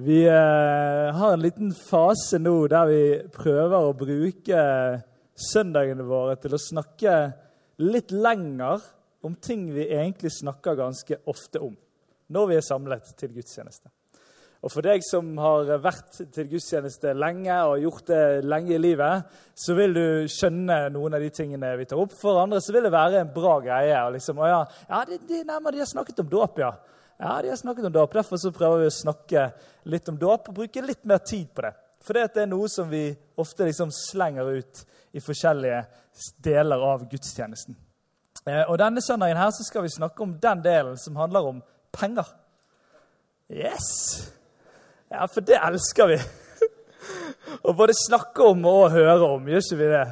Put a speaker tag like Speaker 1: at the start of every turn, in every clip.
Speaker 1: Vi eh, har en liten fase nå der vi prøver å bruke søndagene våre til å snakke litt lenger om ting vi egentlig snakker ganske ofte om når vi er samlet til gudstjeneste. Og For deg som har vært til gudstjeneste lenge og gjort det lenge i livet, så vil du skjønne noen av de tingene vi tar opp. For andre så vil det være en bra greie. og liksom, ja, ja de, de, nærmere, de har snakket om dåp, ja. Ja, de har snakket om dåp. Derfor så prøver vi å snakke litt om dåp og bruke litt mer tid på det. For det er noe som vi ofte liksom slenger ut i forskjellige deler av gudstjenesten. Eh, og Denne søndagen her så skal vi snakke om den delen som handler om penger. Yes! Ja, for det elsker vi. Å både snakke om og høre om, gjør ikke vi det?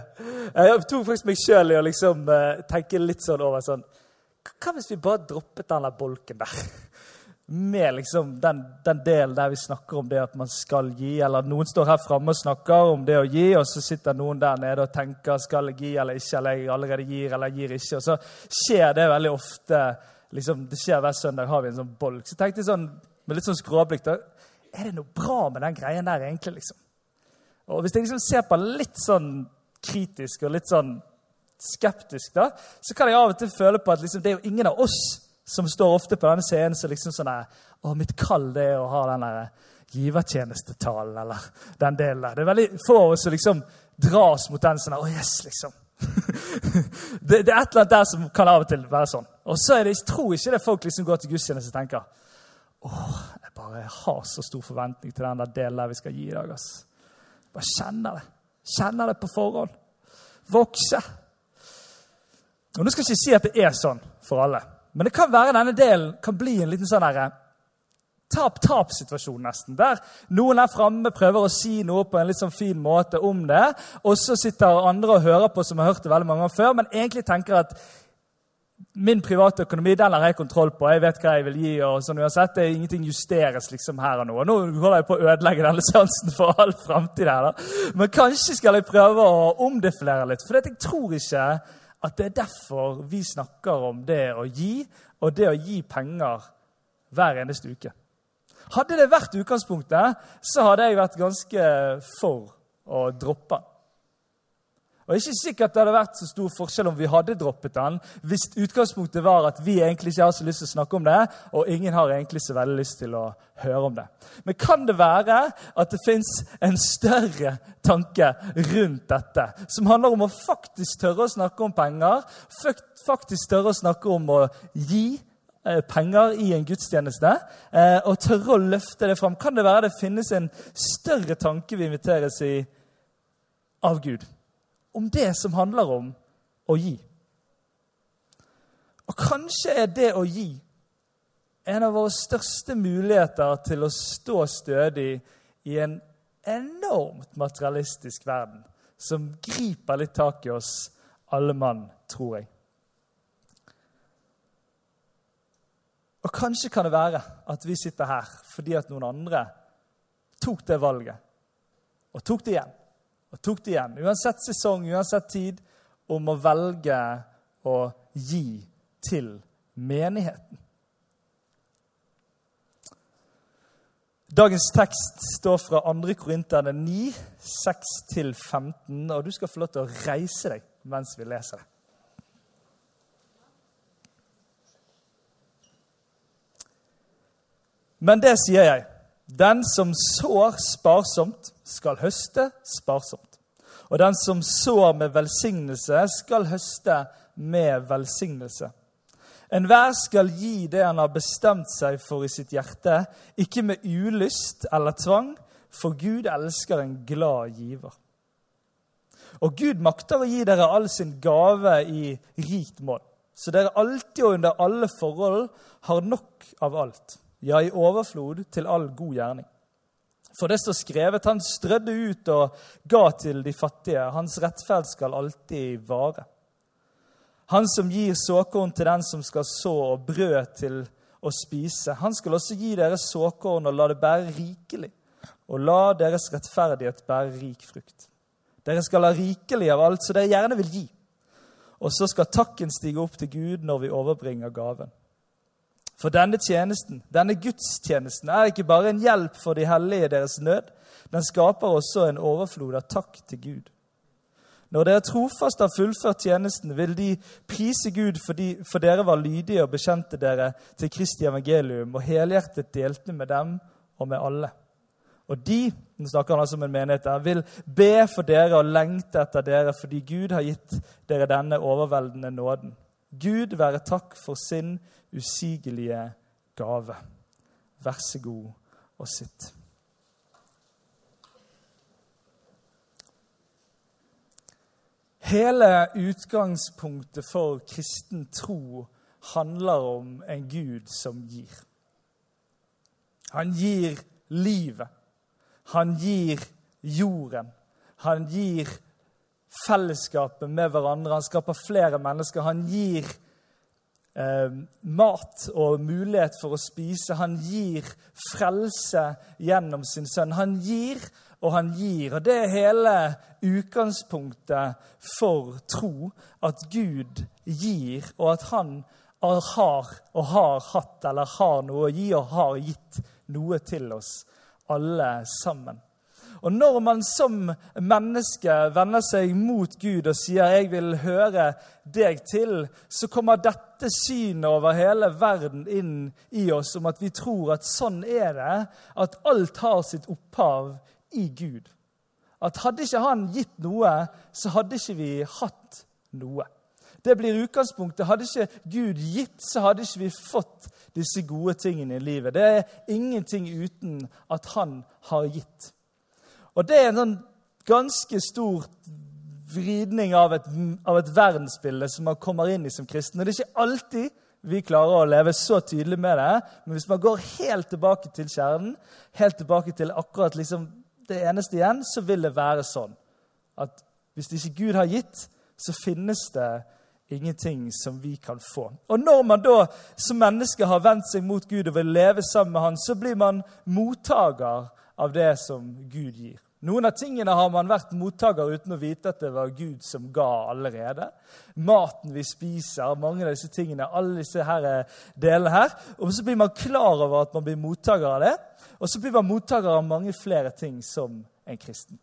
Speaker 1: Jeg tok faktisk meg sjøl i å liksom, uh, tenke litt sånn over sånn Hva hvis vi bare droppet den bolken der? Med liksom den, den, delen der vi snakker om det at man skal gi, eller noen står her framme og snakker om det å gi, og så sitter noen der nede og tenker skal jeg gi eller ikke, eller jeg allerede gir eller gir ikke. Og så skjer det veldig ofte. liksom, Det skjer hver søndag har vi en sånn bolk. Så tenkte jeg sånn, med litt sånn skråblikk da, er det noe bra med den greien der, egentlig? liksom? Og Hvis jeg liksom ser på litt sånn kritisk og litt sånn skeptisk, da, så kan jeg av og til føle på at liksom, det er jo ingen av oss som står ofte på denne scenen som liksom sånn Å, mitt kall det er å ha den der givertjenestetalen, eller den delen der. Det er veldig få av oss som liksom dras mot den sånn Å, yes, liksom. det, det, er et eller annet der som kan av og til være sånn. Og så er det, jeg tror ikke det er folk liksom går til gudstjeneste og tenker Åh, jeg bare har så stor forventning til den der delen der vi skal gi i dag. ass. Bare kjenner det. Kjenner det på forhånd. Vokse. Og Nå skal jeg ikke si at det er sånn for alle, men det kan være denne delen kan bli en liten sånn tap-tap-situasjon, nesten. Der noen er framme prøver å si noe på en litt sånn fin måte om det, og så sitter andre og hører på som har hørt det veldig mange ganger før, men egentlig tenker at Min private økonomi den har jeg kontroll på. Jeg vet hva jeg vil gi. og sånn uansett. Det er Ingenting justeres liksom her og nå. Nå holder jeg på å ødelegge denne sansen for all framtid. Men kanskje skal jeg prøve å omdefinere litt. For jeg tror ikke at det er derfor vi snakker om det å gi, og det å gi penger hver eneste uke. Hadde det vært utgangspunktet, så hadde jeg vært ganske for å droppe den. Og Det er ikke sikkert det hadde vært så stor forskjell om vi hadde droppet den, hvis utgangspunktet var at vi egentlig ikke har så lyst til å snakke om det, og ingen har egentlig så veldig lyst til å høre om det. Men kan det være at det fins en større tanke rundt dette, som handler om å faktisk tørre å snakke om penger, faktisk tørre å snakke om å gi eh, penger i en gudstjeneste, eh, og tørre å løfte det fram? Kan det være det finnes en større tanke vi inviteres i av Gud? Om det som handler om å gi. Og kanskje er det å gi en av våre største muligheter til å stå stødig i en enormt materialistisk verden som griper litt tak i oss alle mann, tror jeg. Og kanskje kan det være at vi sitter her fordi at noen andre tok det valget og tok det igjen og tok det igjen, uansett sesong, uansett tid, om å velge å gi til menigheten. Dagens tekst står fra 2. Korinterne 9, 6-15, og du skal få lov til å reise deg mens vi leser det. Men det sier jeg. Den som sår sparsomt, skal høste sparsomt. Og den som sår med velsignelse, skal høste med velsignelse. Enhver skal gi det han har bestemt seg for i sitt hjerte, ikke med ulyst eller tvang, for Gud elsker en glad giver. Og Gud makter å gi dere all sin gave i rikt mål, så dere alltid og under alle forhold har nok av alt, ja, i overflod til all god gjerning. For det står skrevet, han strødde ut og ga til de fattige. Hans rettferd skal alltid vare. Han som gir såkorn til den som skal så, og brød til å spise. Han skal også gi dere såkorn og la det bære rikelig, og la deres rettferdighet bære rik frukt. Dere skal ha rikelig av alt som dere gjerne vil gi. Og så skal takken stige opp til Gud når vi overbringer gaven. For denne tjenesten, denne gudstjenesten, er ikke bare en hjelp for de hellige i deres nød. Den skaper også en overflod av takk til Gud. Når dere trofast har fullført tjenesten, vil de prise Gud fordi, for dere var lydige og bekjente dere til Kristi evangelium og helhjertet delte med dem og med alle. Og de nå snakker han altså om en menighet der, vil be for dere og lengte etter dere fordi Gud har gitt dere denne overveldende nåden. Gud være takk for sin usigelige gave. Vær så god og sitt. Hele utgangspunktet for kristen tro handler om en Gud som gir. Han gir livet. Han gir jorden. Han gir fellesskapet med hverandre. Han skaper flere mennesker. Han gir eh, mat og mulighet for å spise. Han gir frelse gjennom sin sønn. Han gir og han gir. Og det er hele utgangspunktet for tro. At Gud gir, og at han har og har hatt eller har noe å gi og har gitt noe til oss alle sammen. Og når man som menneske vender seg mot Gud og sier 'jeg vil høre deg til', så kommer dette synet over hele verden inn i oss om at vi tror at sånn er det, at alt har sitt opphav i Gud. At hadde ikke han gitt noe, så hadde ikke vi hatt noe. Det blir utgangspunktet. Hadde ikke Gud gitt, så hadde ikke vi fått disse gode tingene i livet. Det er ingenting uten at han har gitt. Og det er en sånn ganske stor vridning av et, av et verdensbilde som man kommer inn i som kristen. Og det er ikke alltid vi klarer å leve så tydelig med det, men hvis man går helt tilbake til kjernen, helt tilbake til akkurat liksom det eneste igjen, så vil det være sånn at hvis ikke Gud har gitt, så finnes det ingenting som vi kan få. Og når man da som menneske har vendt seg mot Gud og vil leve sammen med Han, så blir man mottaker av det som Gud gir. Noen av tingene har man vært mottaker uten å vite at det var Gud som ga allerede. Maten vi spiser, mange av disse tingene, alle disse her delene her. Og så blir man klar over at man blir mottaker av det. Og så blir man mottaker av mange flere ting som en kristen.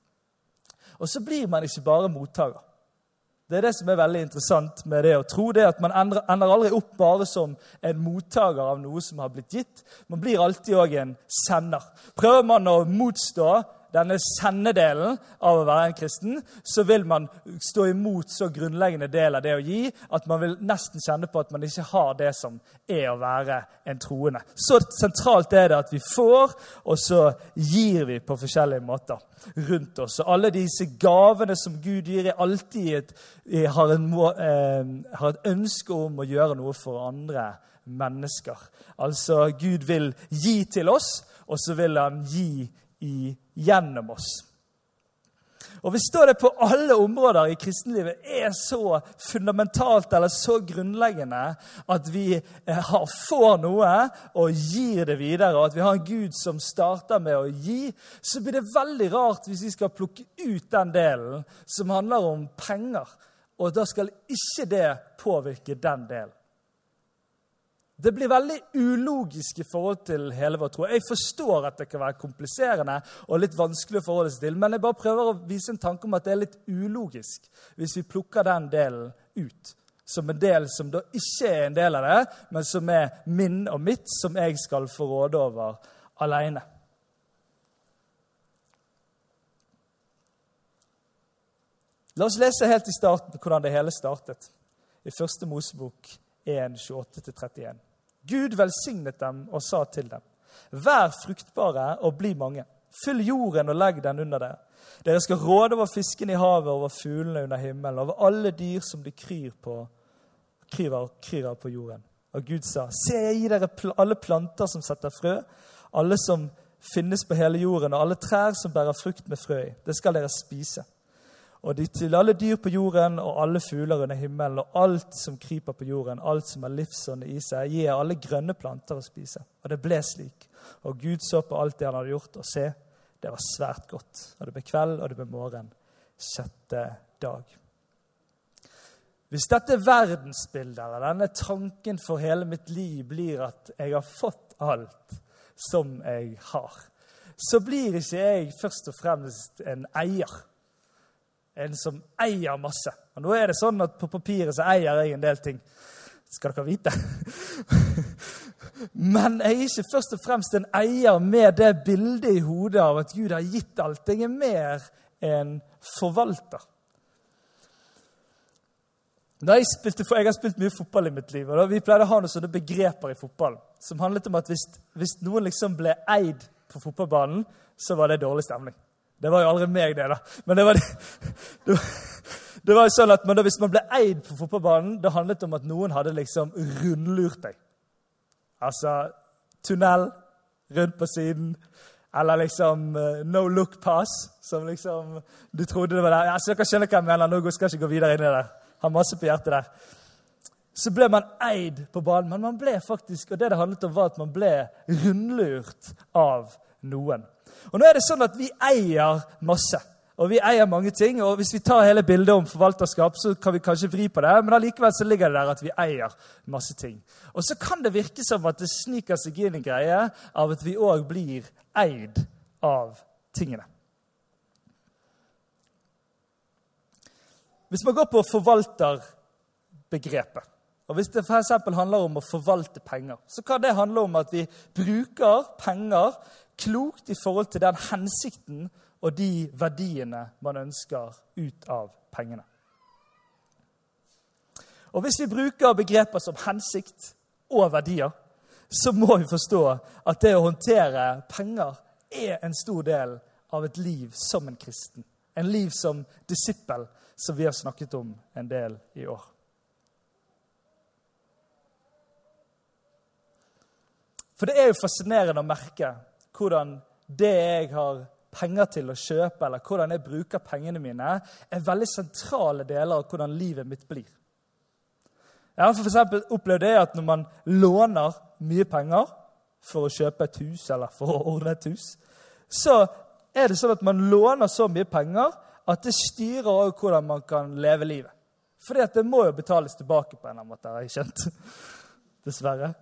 Speaker 1: Og så blir man ikke bare mottaker. Det er det som er veldig interessant med det å tro. det at Man ender, aldri opp bare som en mottaker av noe som har blitt gitt. Man blir alltid òg en sender. Prøver man å motstå denne sendedelen av å være en kristen, så vil man stå imot så grunnleggende del av det å gi at man vil nesten kjenne på at man ikke har det som er å være en troende. Så sentralt er det at vi får, og så gir vi på forskjellige måter rundt oss. Og alle disse gavene som Gud gir, er alltid et, har, en, eh, har et ønske om å gjøre noe for andre mennesker. Altså, Gud vil gi til oss, og så vil han gi i, gjennom oss. Og Hvis det på alle områder i kristenlivet er så fundamentalt eller så grunnleggende at vi eh, får noe og gir det videre, og at vi har en Gud som starter med å gi, så blir det veldig rart hvis vi skal plukke ut den delen som handler om penger. Og da skal ikke det påvirke den delen. Det blir veldig ulogisk i forhold til hele vår tro. Jeg forstår at det kan være kompliserende og litt vanskelig å forholde seg til, men jeg bare prøver å vise en tanke om at det er litt ulogisk hvis vi plukker den delen ut. Som en del som da ikke er en del av det, men som er min og mitt, som jeg skal få råde over alene. La oss lese helt i starten hvordan det hele startet. I første Mosebok 1, 28-31. Gud velsignet dem og sa til dem.: Vær fruktbare og bli mange. Fyll jorden og legg den under dere. Dere skal råde over fiskene i havet, over fuglene under himmelen, over alle dyr som de kryr på, kryr, kryr på jorden. Og Gud sa, Se, jeg gir dere alle planter som setter frø, alle som finnes på hele jorden, og alle trær som bærer frukt med frø i. Det skal dere spise. Og de til alle dyr på jorden og alle fugler under himmelen og alt som kryper på jorden, alt som har livsånd i seg, gir alle grønne planter å spise. Og det ble slik. Og Gud så på alt det han hadde gjort, og se, det var svært godt. Og det ble kveld, og det ble morgen. Sjette dag. Hvis dette verdensbildet eller denne tanken for hele mitt liv blir at jeg har fått alt som jeg har, så blir ikke jeg først og fremst en eier en som eier masse. Og nå er det sånn at På papiret så eier jeg en del ting. Skal dere vite. Men jeg er ikke først og fremst en eier med det bildet i hodet av at Gud har gitt alt. Jeg er mer en forvalter. Jeg, spilte, jeg, har spilt mye fotball i mitt liv, og vi pleide å ha noen sånne begreper i fotball som handlet om at hvis, hvis noen liksom ble eid på fotballbanen, så var det dårlig stemning. Det var jo aldri meg, det, da. Men det var, det det var jo sånn at Hvis man ble eid på fotballbanen, det handlet om at noen hadde liksom rundlurt deg. Altså tunnel rundt på siden. Eller liksom uh, no look pass, som liksom du trodde det var der. Altså, dere skjønner hva jeg mener. Nå skal jeg ikke gå videre inn i det. Har masse på hjertet der. Så ble man eid på banen, men man ble faktisk, og det det handlet om, var at man ble rundlurt av noen. Og nå er det sånn at Vi eier masse, og vi eier mange ting. og Hvis vi tar hele bildet om forvalterskap, så kan vi kanskje vri på det, men allikevel så ligger det der at vi eier masse ting. Og så kan det virke som at det sniker seg inn en greie av at vi òg blir eid av tingene. Hvis man går på forvalterbegrepet og Hvis det f.eks. handler om å forvalte penger, så kan det handle om at vi bruker penger klokt i forhold til den hensikten og de verdiene man ønsker ut av pengene. Og Hvis vi bruker begreper som hensikt og verdier, så må vi forstå at det å håndtere penger er en stor del av et liv som en kristen. En liv som disippel, som vi har snakket om en del i år. For det er jo fascinerende å merke hvordan det jeg har penger til å kjøpe, eller hvordan jeg bruker pengene mine, er veldig sentrale deler av hvordan livet mitt blir. Jeg har f.eks. opplevd det at når man låner mye penger for å kjøpe et hus eller for å ordne et hus, så er det sånn at man låner så mye penger at det styrer også hvordan man kan leve livet. Fordi at det må jo betales tilbake på en eller annen måte, har jeg skjønt. Dessverre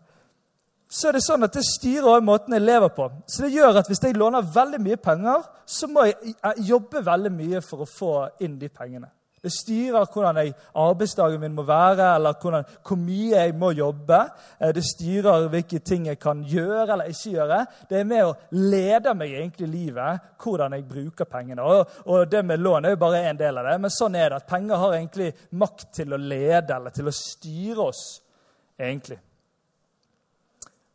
Speaker 1: så er det sånn at det styrer også måten jeg lever på. Så det gjør at Hvis jeg låner veldig mye penger, så må jeg jobbe veldig mye for å få inn de pengene. Det styrer hvordan jeg, arbeidsdagen min må være, eller hvordan, hvor mye jeg må jobbe. Eh, det styrer hvilke ting jeg kan gjøre eller ikke gjøre. Det er med å lede meg egentlig i livet, hvordan jeg bruker pengene. Og, og Det med lån er jo bare en del av det, men sånn er det. at Penger har egentlig makt til å lede eller til å styre oss. egentlig.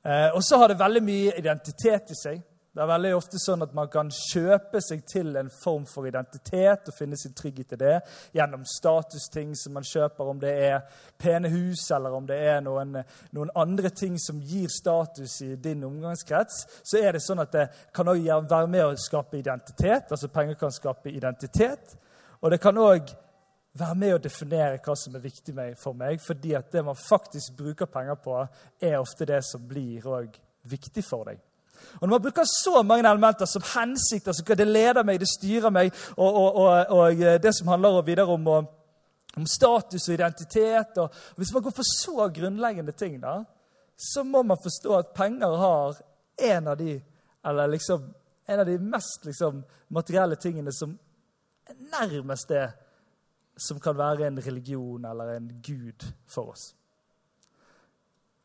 Speaker 1: Eh, og så har det veldig mye identitet i seg. Det er veldig ofte sånn at Man kan kjøpe seg til en form for identitet og finne sin trygghet i det gjennom statusting som man kjøper, om det er pene hus eller om det er noen, noen andre ting som gir status i din omgangskrets. Så er det sånn at det kan også være med å skape identitet. altså Penger kan skape identitet. Og det kan også være med å definere hva som er viktig for meg. fordi at det man faktisk bruker penger på, er ofte det som blir viktig for deg. Og Når man bruker så mange elementer som hensikt, altså det leder meg, det styrer meg, og, og, og, og det som handler videre om, om, status og identitet og Hvis man går for så grunnleggende ting, da, så må man forstå at penger har en av de liksom, en av de mest liksom, materielle tingene som nærmest er som kan være en religion eller en gud for oss.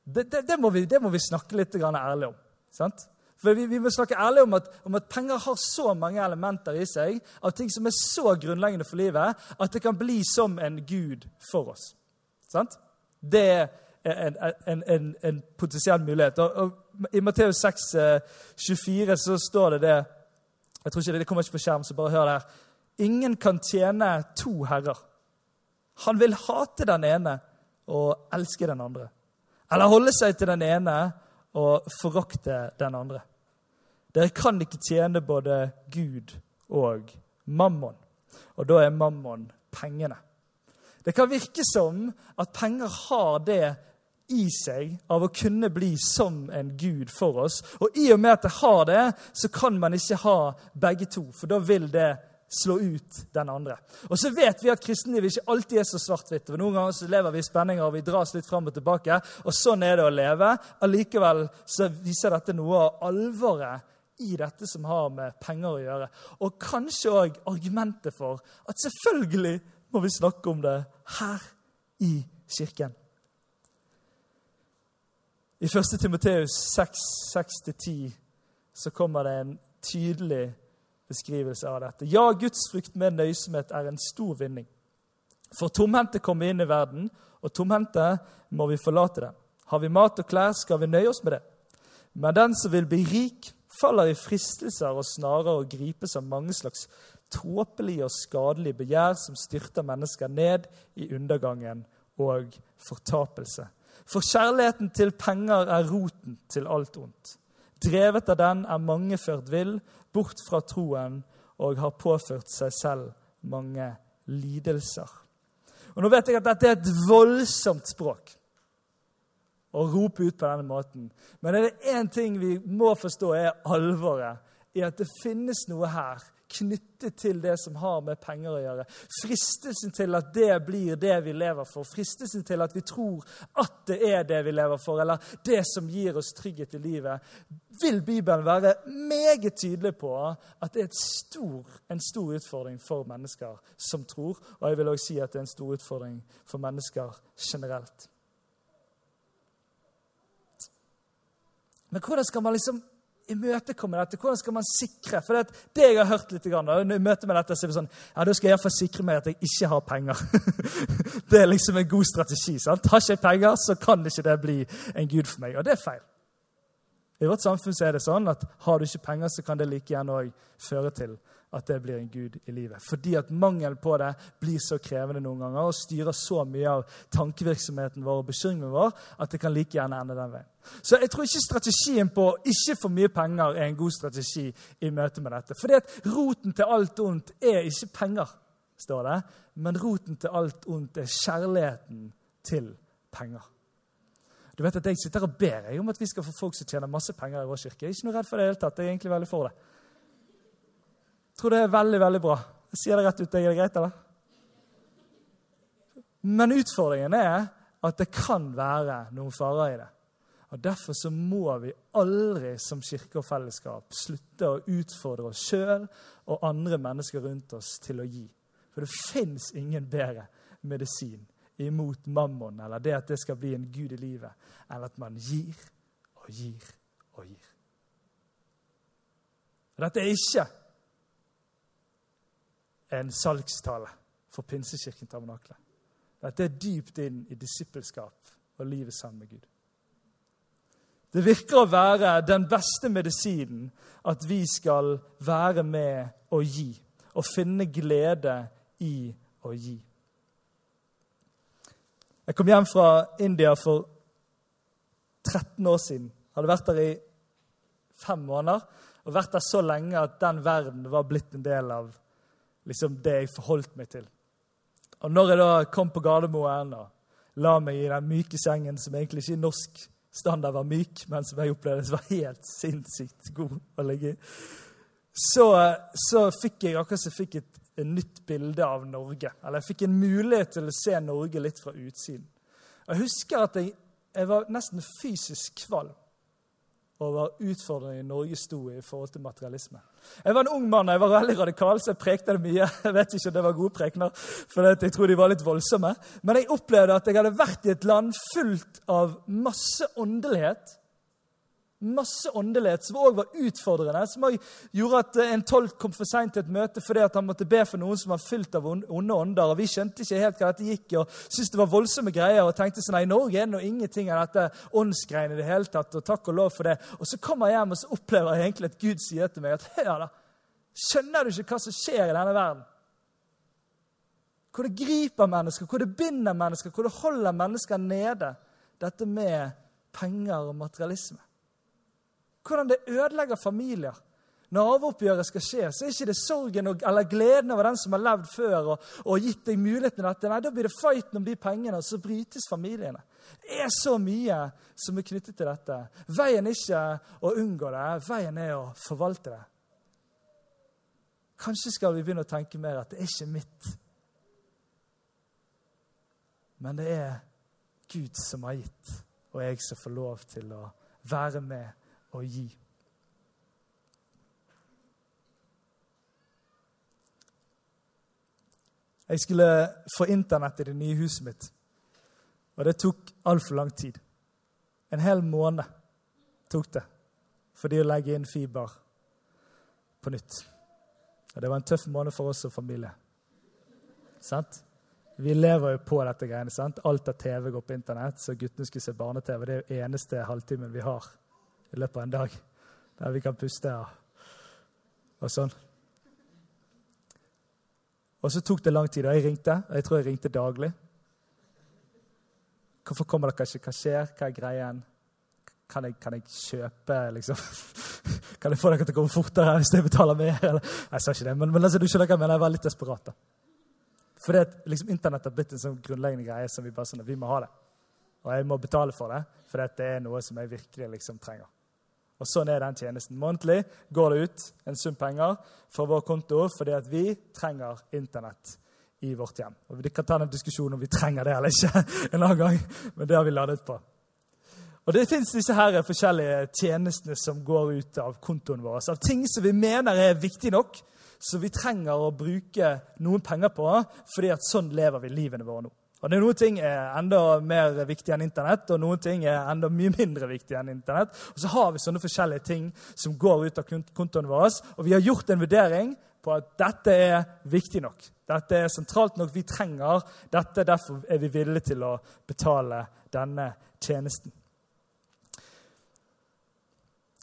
Speaker 1: Det, det, det, må, vi, det må, vi, snakke litt ærlig om. Sant? For vi, vi, må snakke ærlig om at, om at, penger har så mange elementer i seg, av ting som er så grunnleggende for livet, at det kan bli som en gud for oss. Sant? Det er en, en, en, en potensiell mulighet. Og, og I Matteus 6, 24 så står det det jeg tror ikke det, det kommer ikke på skjerm, så bare hør det her. Ingen kan tjene to herrer. Han vil hate den ene og elske den andre. Eller holde seg til den ene og forakte den andre. Dere kan ikke tjene både Gud og mammon. Og da er mammon pengene. Det kan virke som at penger har det i seg av å kunne bli som en gud for oss. Og i og med at det har det, så kan man ikke ha begge to, for da vil det slå ut den andre. Og så vet vi at kristenlivet ikke alltid er så svart-hvitt. Noen ganger så lever vi i spenninger og vi dras litt fram og tilbake. Og sånn er det å leve. Allikevel så viser dette noe av alvoret i dette som har med penger å gjøre. Og kanskje òg argumentet for at selvfølgelig må vi snakke om det her i kirken. I 1. Timoteus 6-10 så kommer det en tydelig beskrivelse av dette. Ja, Guds frukt med nøysomhet er en stor vinning. For tomhendte kommer inn i verden, og tomhendte må vi forlate det. Har vi mat og klær, skal vi nøye oss med det. Men den som vil bli rik, faller i fristelser og snarer og gripes av mange slags tåpelige og skadelige begjær som styrter mennesker ned i undergangen og fortapelse. For kjærligheten til penger er roten til alt ondt. Drevet av den er mange ført vill, bort fra troen, og har påført seg selv mange lidelser. Og Nå vet jeg at dette er et voldsomt språk å rope ut på denne måten. Men er det én ting vi må forstå, er alvoret i at det finnes noe her knyttet til det som har med penger å gjøre. Fristelsen til at det blir det vi lever for. Fristelsen til at vi tror at det er det vi lever for, eller det som gir oss trygghet i livet, vil Bibelen være meget tydelig på at det er stor, en stor utfordring for mennesker som tror. Og jeg vil også si at det er en stor utfordring for mennesker generelt. Men hvordan skal man liksom imøtekomme dette? Hvordan skal man sikre For det, det jeg har hørt litt, i møte med dette, så er det sånn Ja, da skal jeg iallfall sikre meg at jeg ikke har penger. det er liksom en god strategi. sant? Har ikke jeg penger, så kan ikke det bli en gud for meg. Og det er feil. I vårt samfunn er det sånn at har du ikke penger, så kan det like gjerne òg føre til at det blir en gud i livet. Fordi at mangel på det blir så krevende noen ganger og styrer så mye av tankevirksomheten vår og bekymringen vår at det kan like gjerne ende den veien. Så jeg tror ikke strategien på ikke for mye penger er en god strategi i møte med dette. Fordi at roten til alt ondt er ikke penger, står det, men roten til alt ondt er kjærligheten til penger. Du vet at Jeg sitter og ber jeg om at vi skal få folk som tjener masse penger i vår kirke. Jeg er ikke noe redd for det hele tatt. Jeg er egentlig veldig for det. Jeg tror det er veldig, veldig bra. Jeg sier det rett ut. Er det greit, eller? Men utfordringen er at det kan være noen farer i det. Og Derfor så må vi aldri som kirke og fellesskap slutte å utfordre oss sjøl og andre mennesker rundt oss til å gi. For det fins ingen bedre medisin imot mammon eller det at det skal bli en gud i livet, enn at man gir og gir og gir. Dette er ikke en salgstale for Pinsekirken Tabernakle. Dette er dypt inn i disippelskap og livet sammen med Gud. Det virker å være den beste medisinen at vi skal være med og gi. Og finne glede i å gi. Jeg kom hjem fra India for 13 år siden. Jeg hadde vært der i fem måneder og vært der så lenge at den verden var blitt en del av liksom, det jeg forholdt meg til. Og når jeg da kom på Gardermoen og la meg i den myke sengen, som egentlig ikke i norsk standard var myk, men som jeg opplevde var helt sinnssykt god å ligge i, så, så fikk jeg akkurat som fikk et, et, nytt bilde av Norge. Eller jeg fikk en mulighet til å se Norge litt fra utsiden. Jeg husker at jeg, jeg var nesten fysisk kvalm over utfordringen Norge sto i i forhold til materialisme. Jeg var en ung mann, jeg var veldig radikal, så jeg prekte det mye. Jeg vet ikke om det var gode prekener, for jeg tror de var litt voldsomme. Men jeg opplevde at jeg hadde vært i et land fullt av masse åndelighet masse åndelighet som òg var utfordrende. Som gjorde at eh, en tolk kom for seint til et møte fordi han måtte be for noen som var fylt av onde ånder. og Vi skjønte ikke helt hva dette gikk og syntes det var voldsomme greier. og tenkte sånn, nei, I Norge er det ingenting av dette åndsgreiene i det hele tatt. og takk og lov for det. Og Så kommer jeg hjem og så opplever jeg egentlig at Gud sier til meg at hør da, skjønner du ikke hva som skjer i denne verden? Hvor det griper mennesker, hvor det binder mennesker, hvor det holder mennesker nede. Dette med penger og materialisme. Hvordan det ødelegger familier. Når arveoppgjøret skal skje, så er ikke det sorgen og, eller gleden over den som har levd før og, og gitt deg muligheten til dette. Nei, Da blir det fighten om de pengene, og så brytes familiene. Det er så mye som er knyttet til dette. Veien er ikke å unngå det, veien er å forvalte det. Kanskje skal vi begynne å tenke mer at det er ikke mitt, men det er Gud som har gitt, og jeg som får lov til å være med og gi. Jeg skulle få internett i det nye huset mitt, og det tok altfor lang tid. En hel måned tok det fordi å legge inn fiber på nytt. Og Det var en tøff måned for oss og familie. Sant? Vi lever jo på dette greiene. sant? Alt av TV går på Internett, så guttene skulle se barne-TV. Det er jo eneste halvtimen vi har i løpet av en dag der vi kan puste og, og sånn. Og så tok det lang tid, og jeg ringte. og Jeg tror jeg ringte daglig. Hvorfor kommer dere ikke? Hva skjer? Hva er greien? Kan jeg, kan jeg kjøpe liksom? Kan jeg få dere til å komme fortere hvis jeg betaler mer? Jeg sa ikke det, men, men altså, du skjønner hva jeg mener. Jeg var litt desperat. da. At liksom, Internett har blitt en sånn grunnleggende greie som vi bare sånn, vi må ha det. Og jeg må betale for det, for det er noe som jeg virkelig liksom trenger. Og Sånn er den tjenesten. Månedlig går det ut en sum penger fra vår konto fordi at vi trenger Internett i vårt hjem. Og Vi kan ta den diskusjonen om vi trenger det eller ikke, en annen gang, men det har vi ladet på. Og Det fins disse her forskjellige tjenestene som går ut av kontoen vår. Av ting som vi mener er viktig nok, så vi trenger å bruke noen penger på fordi at sånn lever vi livene våre nå. Og det er Noen ting er enda mer viktig enn Internett, og noen ting er enda mye mindre viktig enn Internett. Og så har vi sånne forskjellige ting som går ut av kontoene våre. Og vi har gjort en vurdering på at dette er viktig nok. Dette er sentralt nok. Vi trenger dette. Derfor er vi villige til å betale denne tjenesten.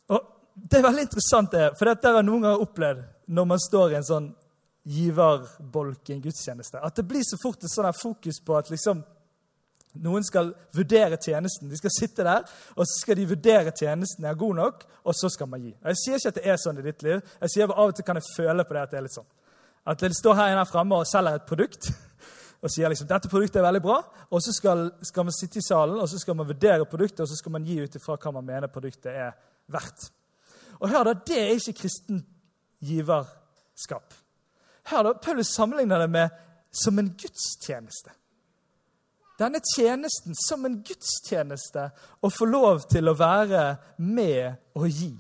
Speaker 1: Og Det er veldig interessant, det, for dette har jeg noen ganger opplevd når man står i en sånn giverbolk i en gudstjeneste. At det blir så fort et sånn fokus på at liksom, noen skal vurdere tjenesten. De skal sitte der, og så skal de vurdere tjenesten er god nok, og så skal man gi. Jeg sier ikke at det er sånn i ditt liv. Jeg sier Av og til kan jeg føle på det at det er litt sånn. At det står her inne fremme og selger et produkt og sier liksom, dette produktet er veldig bra, og så skal, skal, man sitte i salen og så skal man vurdere produktet og så skal man gi ut ifra hva man mener produktet er verdt. Og hør da, Det er ikke kristen giverskap. Her da, Paulus sammenligner det med som en gudstjeneste. Denne tjenesten som en gudstjeneste å få lov til å være med og gi.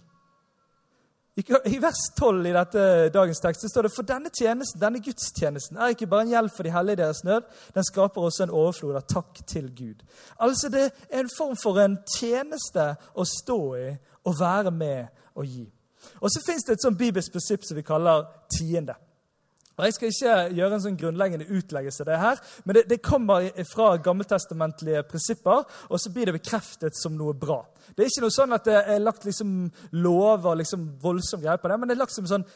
Speaker 1: I vers 12 i dette dagens tekst står det for denne tjenesten, denne gudstjenesten er ikke bare en hjelp for de hellige deres nød, den skaper også en overflod av takk til Gud. Altså Det er en form for en tjeneste å stå i og være med og gi. Og så fins det et sånt bibelsk prinsipp som vi kaller tiende. Og Jeg skal ikke gjøre en sånn grunnleggende utleggelse av det her, men det, det kommer fra gammeltestamentlige prinsipper, og så blir det bekreftet som noe bra. Det er ikke noe sånn at det er lagt liksom lover liksom voldsom greier på det, men det er lagt som sånn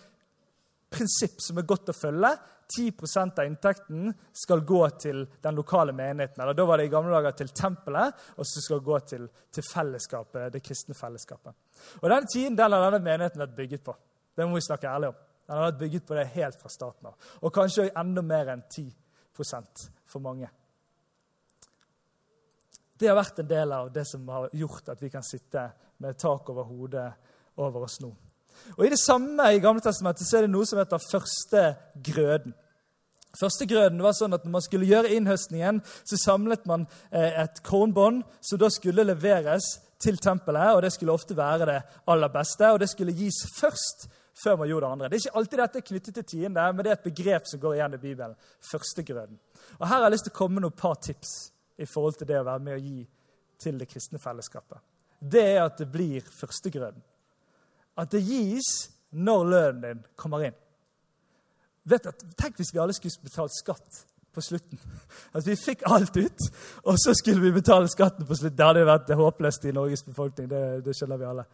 Speaker 1: prinsipp som er godt å følge. 10% av inntekten skal gå til den lokale menigheten. eller Da var det i gamle dager til tempelet, og så skal det gå til, til fellesskapet, det kristne fellesskapet. Og Den tiden den har denne menigheten vært bygget på. Det må vi snakke ærlig om. Den har vært bygget på det helt fra starten av. Og kanskje enda mer enn 10% for mange. Det har vært en del av det som har gjort at vi kan sitte med tak over hodet over oss nå. Og I det samme i Gamle testamentet så er det noe som heter første grøden. Første grøden var sånn at Når man skulle gjøre innhøstningen, så samlet man eh, et kornbånd som da skulle leveres til tempelet. og Det skulle ofte være det aller beste, og det skulle gis først før man gjorde det andre. Det er ikke alltid dette er knyttet til tiende, men det er et begrep som går igjen i Bibelen. Førstegrøden. Og Her har jeg lyst til å komme med noen par tips i forhold til det å være med å gi til det kristne fellesskapet. Det er at det blir førstegrøden. At det gis når lønnen din kommer inn. Vet at, Tenk hvis vi alle skulle betalt skatt på slutten. At vi fikk alt ut, og så skulle vi betale skatten på slutten. Det hadde vært håpløst i Norges befolkning. Det, det skjønner vi alle.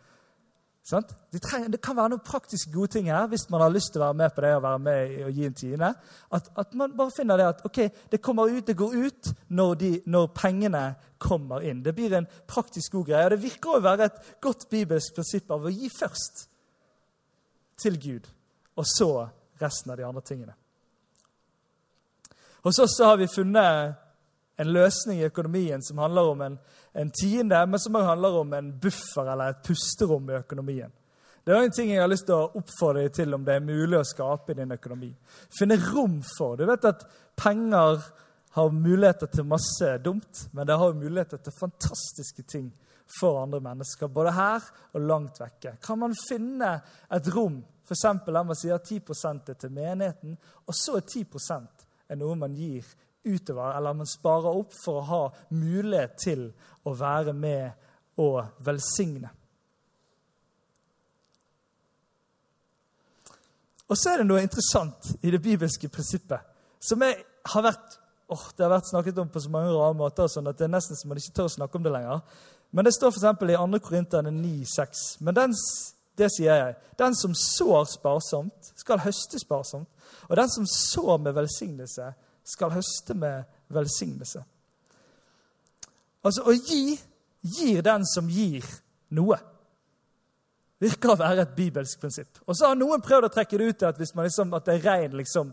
Speaker 1: Det, trenger, det, kan være noen praktiske gode ting her hvis man har lyst til å være med på det og være med og gi en tiende. At, at, man bare finner det at ok, det kommer ut, det går ut når, de, når pengene kommer inn. Det blir en praktisk god greie. og Det virker å være et godt bibelsk prinsipp av å gi først til Gud, og så resten av de andre tingene. Hos oss har vi funnet en løsning i økonomien som handler om en en tiende, men som handler om en buffer eller et pusterom i økonomien. Det er en ting jeg har lyst til å oppfordre deg til om det er mulig å skape i din økonomi. Finne rom for. Du vet at penger har muligheter til masse dumt, men det har muligheter til fantastiske ting for andre mennesker, både her og langt vekke. Kan man finne et rom, f.eks. der man sier 10 er til menigheten, og så er 10% er noe man gir utover, eller man sparer opp for å ha mulighet til å være med og velsigne. Og så er det noe interessant i det bibelske prinsippet som jeg har vært, åh, det har vært snakket om på så mange rare måter sånn at det er nesten som man ikke tør å snakke om det lenger. Men det står f.eks. i 2. Korinterne 9,6. Men den, det sier jeg. Den som sår sparsomt, skal høste sparsomt. Og den som sår med velsignelse, skal høste med velsignelse. Altså, å gi gir den som gir, noe. Virker å være et bibelsk prinsipp. Og så har noen prøvd å trekke det ut til at, hvis man liksom, at det er ren liksom,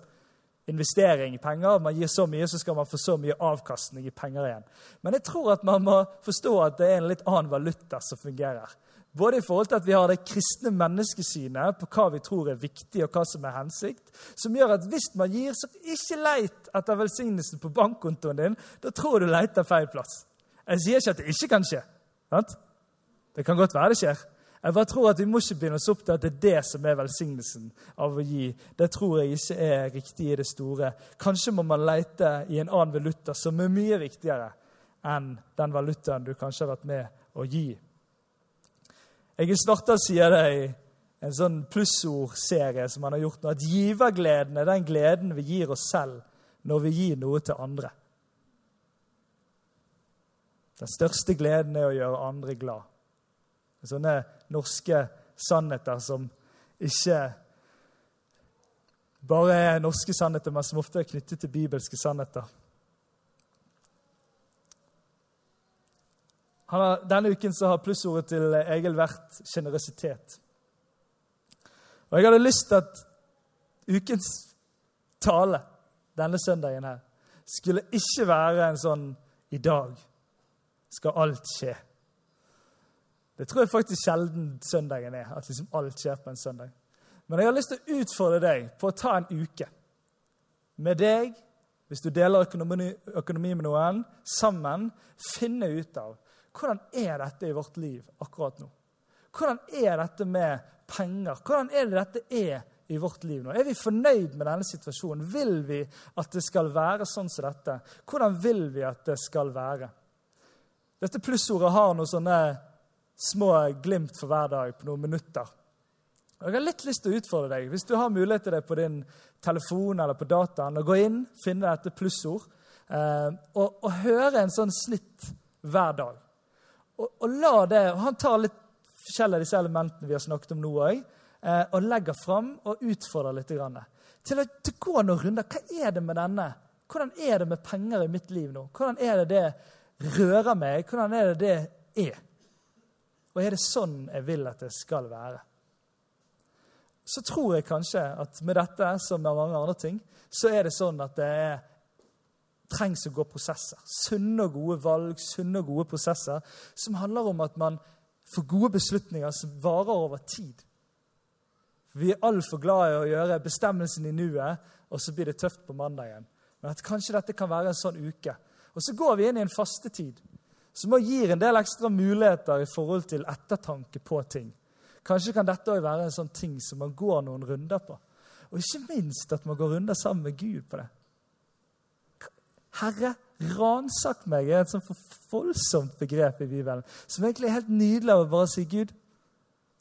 Speaker 1: investering i penger. Man gir så mye, så skal man få så mye avkastning i penger igjen. Men jeg tror at man må forstå at det er en litt annen valuta som fungerer. Både i forhold til at vi har det kristne menneskesynet på hva vi tror er viktig, og hva som er hensikt, som gjør at hvis man gir, så ikke leit etter velsignelsen på bankkontoen din. Da tror du leter feil plass. Jeg sier ikke at det ikke kan skje. Sant? Det kan godt være det skjer. Jeg bare tror at Vi må ikke binde oss opp til at det er det som er velsignelsen av å gi. Det tror jeg ikke er riktig i det store. Kanskje må man lete i en annen valuta som er mye viktigere enn den valutaen du kanskje har vært med å gi. Jeg har starta, sier det, i en sånn plussordserie som han har gjort nå, at givergleden er den gleden vi gir oss selv når vi gir noe til andre. Den største gleden er å gjøre andre glad. Sånne norske sannheter som ikke bare er norske sannheter, men som ofte er knyttet til bibelske sannheter. Har, denne uken har plussordet til Egil vært sjenerøsitet. Og jeg hadde lyst til at ukens tale denne søndagen her skulle ikke være en sånn I dag skal alt skje. Det tror jeg faktisk sjelden søndagen er. At liksom alt skjer på en søndag. Men jeg har lyst til å utfordre deg på å ta en uke med deg, hvis du deler økonomi, økonomi med noen, sammen finne ut av hvordan er dette i vårt liv akkurat nå? Hvordan er dette med penger? Hvordan er det dette er i vårt liv nå? Er vi fornøyd med denne situasjonen? Vil vi at det skal være sånn som dette? Hvordan vil vi at det skal være? Dette plussordet har noen sånne små glimt for hver dag på noen minutter. Jeg har litt lyst til å utfordre deg, hvis du har mulighet til det på din telefon eller på dataen, å gå inn, finne dette plussord, eh, og, og høre en sånn snitt hver dag. Og, og, la det, og Han tar litt forskjellige av disse elementene vi har snakket om nå òg, eh, og legger fram og utfordrer litt. Grann. Til å, gå noen runder. Hva er det med denne? Hvordan er det med penger i mitt liv nå? Hvordan er det det rører meg? Hvordan er det det er? Og er det sånn jeg vil at det skal være? Så tror jeg kanskje at med dette, som med mange andre ting, så er det sånn at det er trengs å gå prosesser. Sunne og gode valg, sunne og gode prosesser som handler om at man får gode beslutninger som varer over tid. Vi er altfor glad i å gjøre bestemmelsen i nuet, og så blir det tøft på mandagen. Men at kanskje dette kan være en sånn uke. Og så går vi inn i en fastetid som gir en del ekstra muligheter i forhold til ettertanke på ting. Kanskje kan dette også være en sånn ting som man går noen runder på. Og ikke minst at man går runder sammen med Gud på det. Herre, ransak meg er et sånt voldsomt begrep i Bibelen. Som egentlig er helt nydelig å bare si Gud,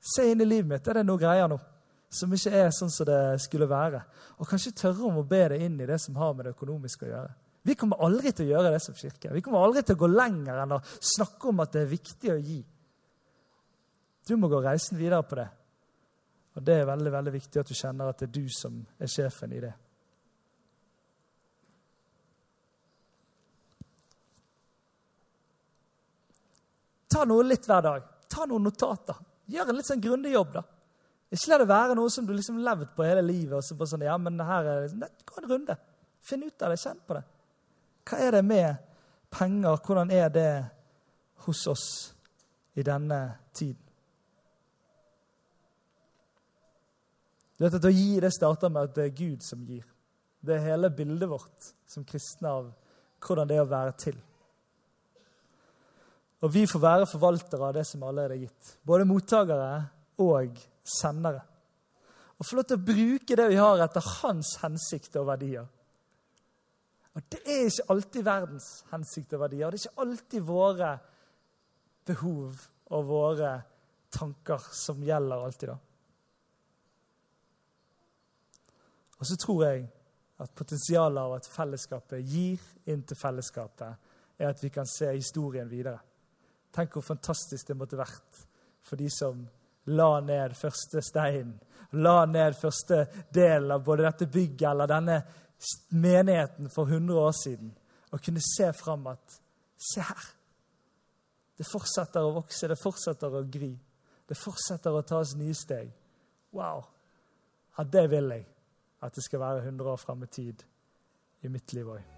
Speaker 1: se inn i livet mitt. Er det noe greier nå som ikke er sånn som det skulle være? Og kanskje tørre om å be det inn i det som har med det økonomiske å gjøre. Vi kommer aldri til å gjøre det som kirke. Vi kommer aldri til å gå lenger enn å snakke om at det er viktig å gi. Du må gå reisen videre på det. Og det er veldig, veldig viktig at du kjenner at det er du som er sjefen i det. Ta noe litt hver dag. Ta noen notater. Gjør en litt sånn grundig jobb, da. Ikke la det være noe som du liksom levd på hele livet. og så bare sånn, ja, men her er det, Gå en runde. Finn ut av det. Kjenn på det. Hva er det med penger? Hvordan er det hos oss i denne tiden? Du vet at Å gi det starter med at det er Gud som gir. Det er hele bildet vårt som kristne av hvordan det er å være til. Og vi får være forvaltere av det som allerede er gitt. Både mottakere og sendere. Og få lov til å bruke det vi har, etter hans hensikt og verdier. Og Det er ikke alltid verdens hensikt og verdier. Det er ikke alltid våre behov og våre tanker som gjelder alltid. da. Og så tror jeg at potensialet av at fellesskapet gir inn til fellesskapet, er at vi kan se historien videre. Tenk hvor fantastisk det måtte vært for de som la ned første stein, la ned første del av både dette bygget eller denne menigheten for 100 år siden, og kunne se fram at Se her! Det fortsetter å vokse, det fortsetter å gry. Det fortsetter å tas nye steg. Wow! Ja, det vil jeg at det skal være 100 år fram i tid i mitt liv òg.